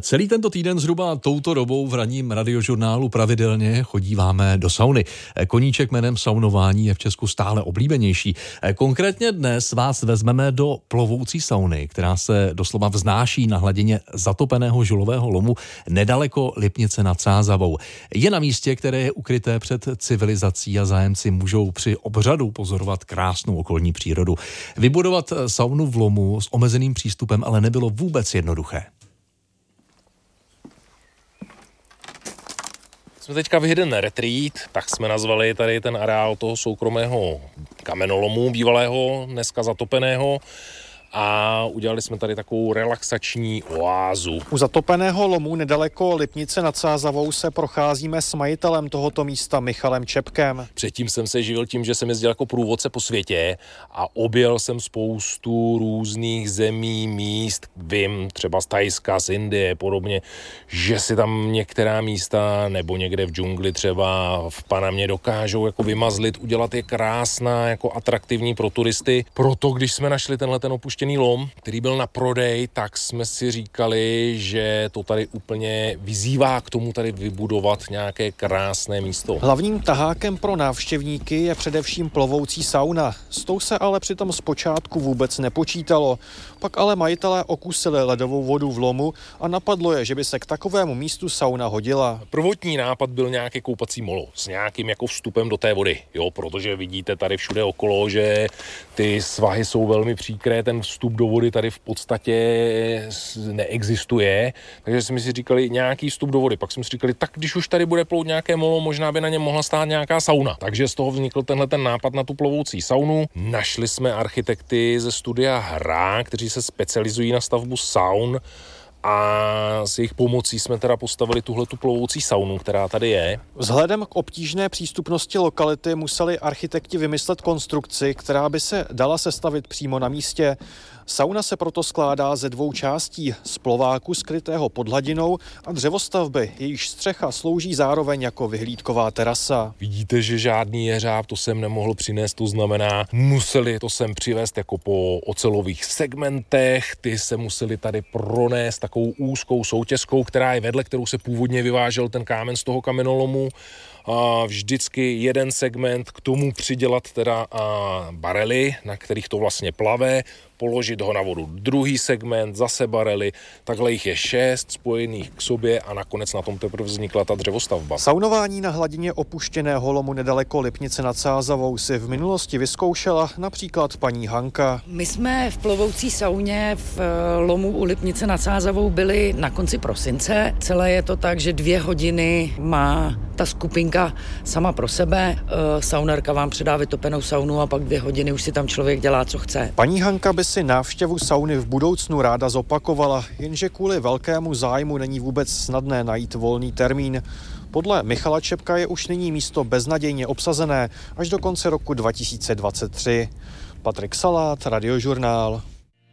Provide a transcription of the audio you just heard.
Celý tento týden zhruba touto dobou v ranním radiožurnálu pravidelně chodíváme do sauny. Koníček jménem saunování je v Česku stále oblíbenější. Konkrétně dnes vás vezmeme do plovoucí sauny, která se doslova vznáší na hladině zatopeného žulového lomu nedaleko Lipnice nad Sázavou. Je na místě, které je ukryté před civilizací a zájemci můžou při obřadu pozorovat krásnou okolní přírodu. Vybudovat saunu v lomu s omezeným přístupem ale nebylo vůbec jednoduché. Jsme teďka v Hidden Retreat, tak jsme nazvali tady ten areál toho soukromého kamenolomu bývalého, dneska zatopeného a udělali jsme tady takovou relaxační oázu. U zatopeného lomu nedaleko Lipnice nad Sázavou se procházíme s majitelem tohoto místa Michalem Čepkem. Předtím jsem se živil tím, že jsem jezdil jako průvodce po světě a objel jsem spoustu různých zemí, míst, vím třeba z Tajska, z Indie, podobně, že si tam některá místa nebo někde v džungli třeba v Panamě dokážou jako vymazlit, udělat je krásná, jako atraktivní pro turisty. Proto, když jsme našli tenhle ten opuštěný opuštěný lom, který byl na prodej, tak jsme si říkali, že to tady úplně vyzývá k tomu tady vybudovat nějaké krásné místo. Hlavním tahákem pro návštěvníky je především plovoucí sauna. S tou se ale přitom zpočátku vůbec nepočítalo. Pak ale majitelé okusili ledovou vodu v lomu a napadlo je, že by se k takovému místu sauna hodila. Prvotní nápad byl nějaký koupací molo s nějakým jako vstupem do té vody, jo, protože vidíte tady všude okolo, že ty svahy jsou velmi příkré, ten vstup do vody tady v podstatě neexistuje, takže jsme si říkali nějaký vstup do vody. Pak jsme si říkali, tak když už tady bude plout nějaké molo, možná by na něm mohla stát nějaká sauna. Takže z toho vznikl tenhle ten nápad na tu plovoucí saunu. Našli jsme architekty ze studia Hra, kteří se specializují na stavbu saun a s jejich pomocí jsme teda postavili tuhle tu plovoucí saunu, která tady je. Vzhledem k obtížné přístupnosti lokality museli architekti vymyslet konstrukci, která by se dala sestavit přímo na místě. Sauna se proto skládá ze dvou částí, z plováku skrytého pod hladinou a dřevostavby, jejíž střecha slouží zároveň jako vyhlídková terasa. Vidíte, že žádný jeřáb to sem nemohl přinést, to znamená, museli to sem přivést jako po ocelových segmentech, ty se museli tady pronést takovou úzkou soutězkou, která je vedle, kterou se původně vyvážel ten kámen z toho kamenolomu a vždycky jeden segment k tomu přidělat teda a barely, na kterých to vlastně plave, položit ho na vodu. Druhý segment, zase barely, takhle jich je šest spojených k sobě a nakonec na tom teprve vznikla ta dřevostavba. Saunování na hladině opuštěného lomu nedaleko Lipnice nad Sázavou si v minulosti vyzkoušela například paní Hanka. My jsme v plovoucí sauně v eh, lomu u Lipnice nad Sázavou byli na konci prosince. Celé je to tak, že dvě hodiny má ta skupinka sama pro sebe. Eh, saunarka vám předá vytopenou saunu a pak dvě hodiny už si tam člověk dělá, co chce. Paní Hanka by si návštěvu sauny v budoucnu ráda zopakovala, jenže kvůli velkému zájmu není vůbec snadné najít volný termín. Podle Michala Čepka je už nyní místo beznadějně obsazené až do konce roku 2023. Patrik Salát, Radiožurnál.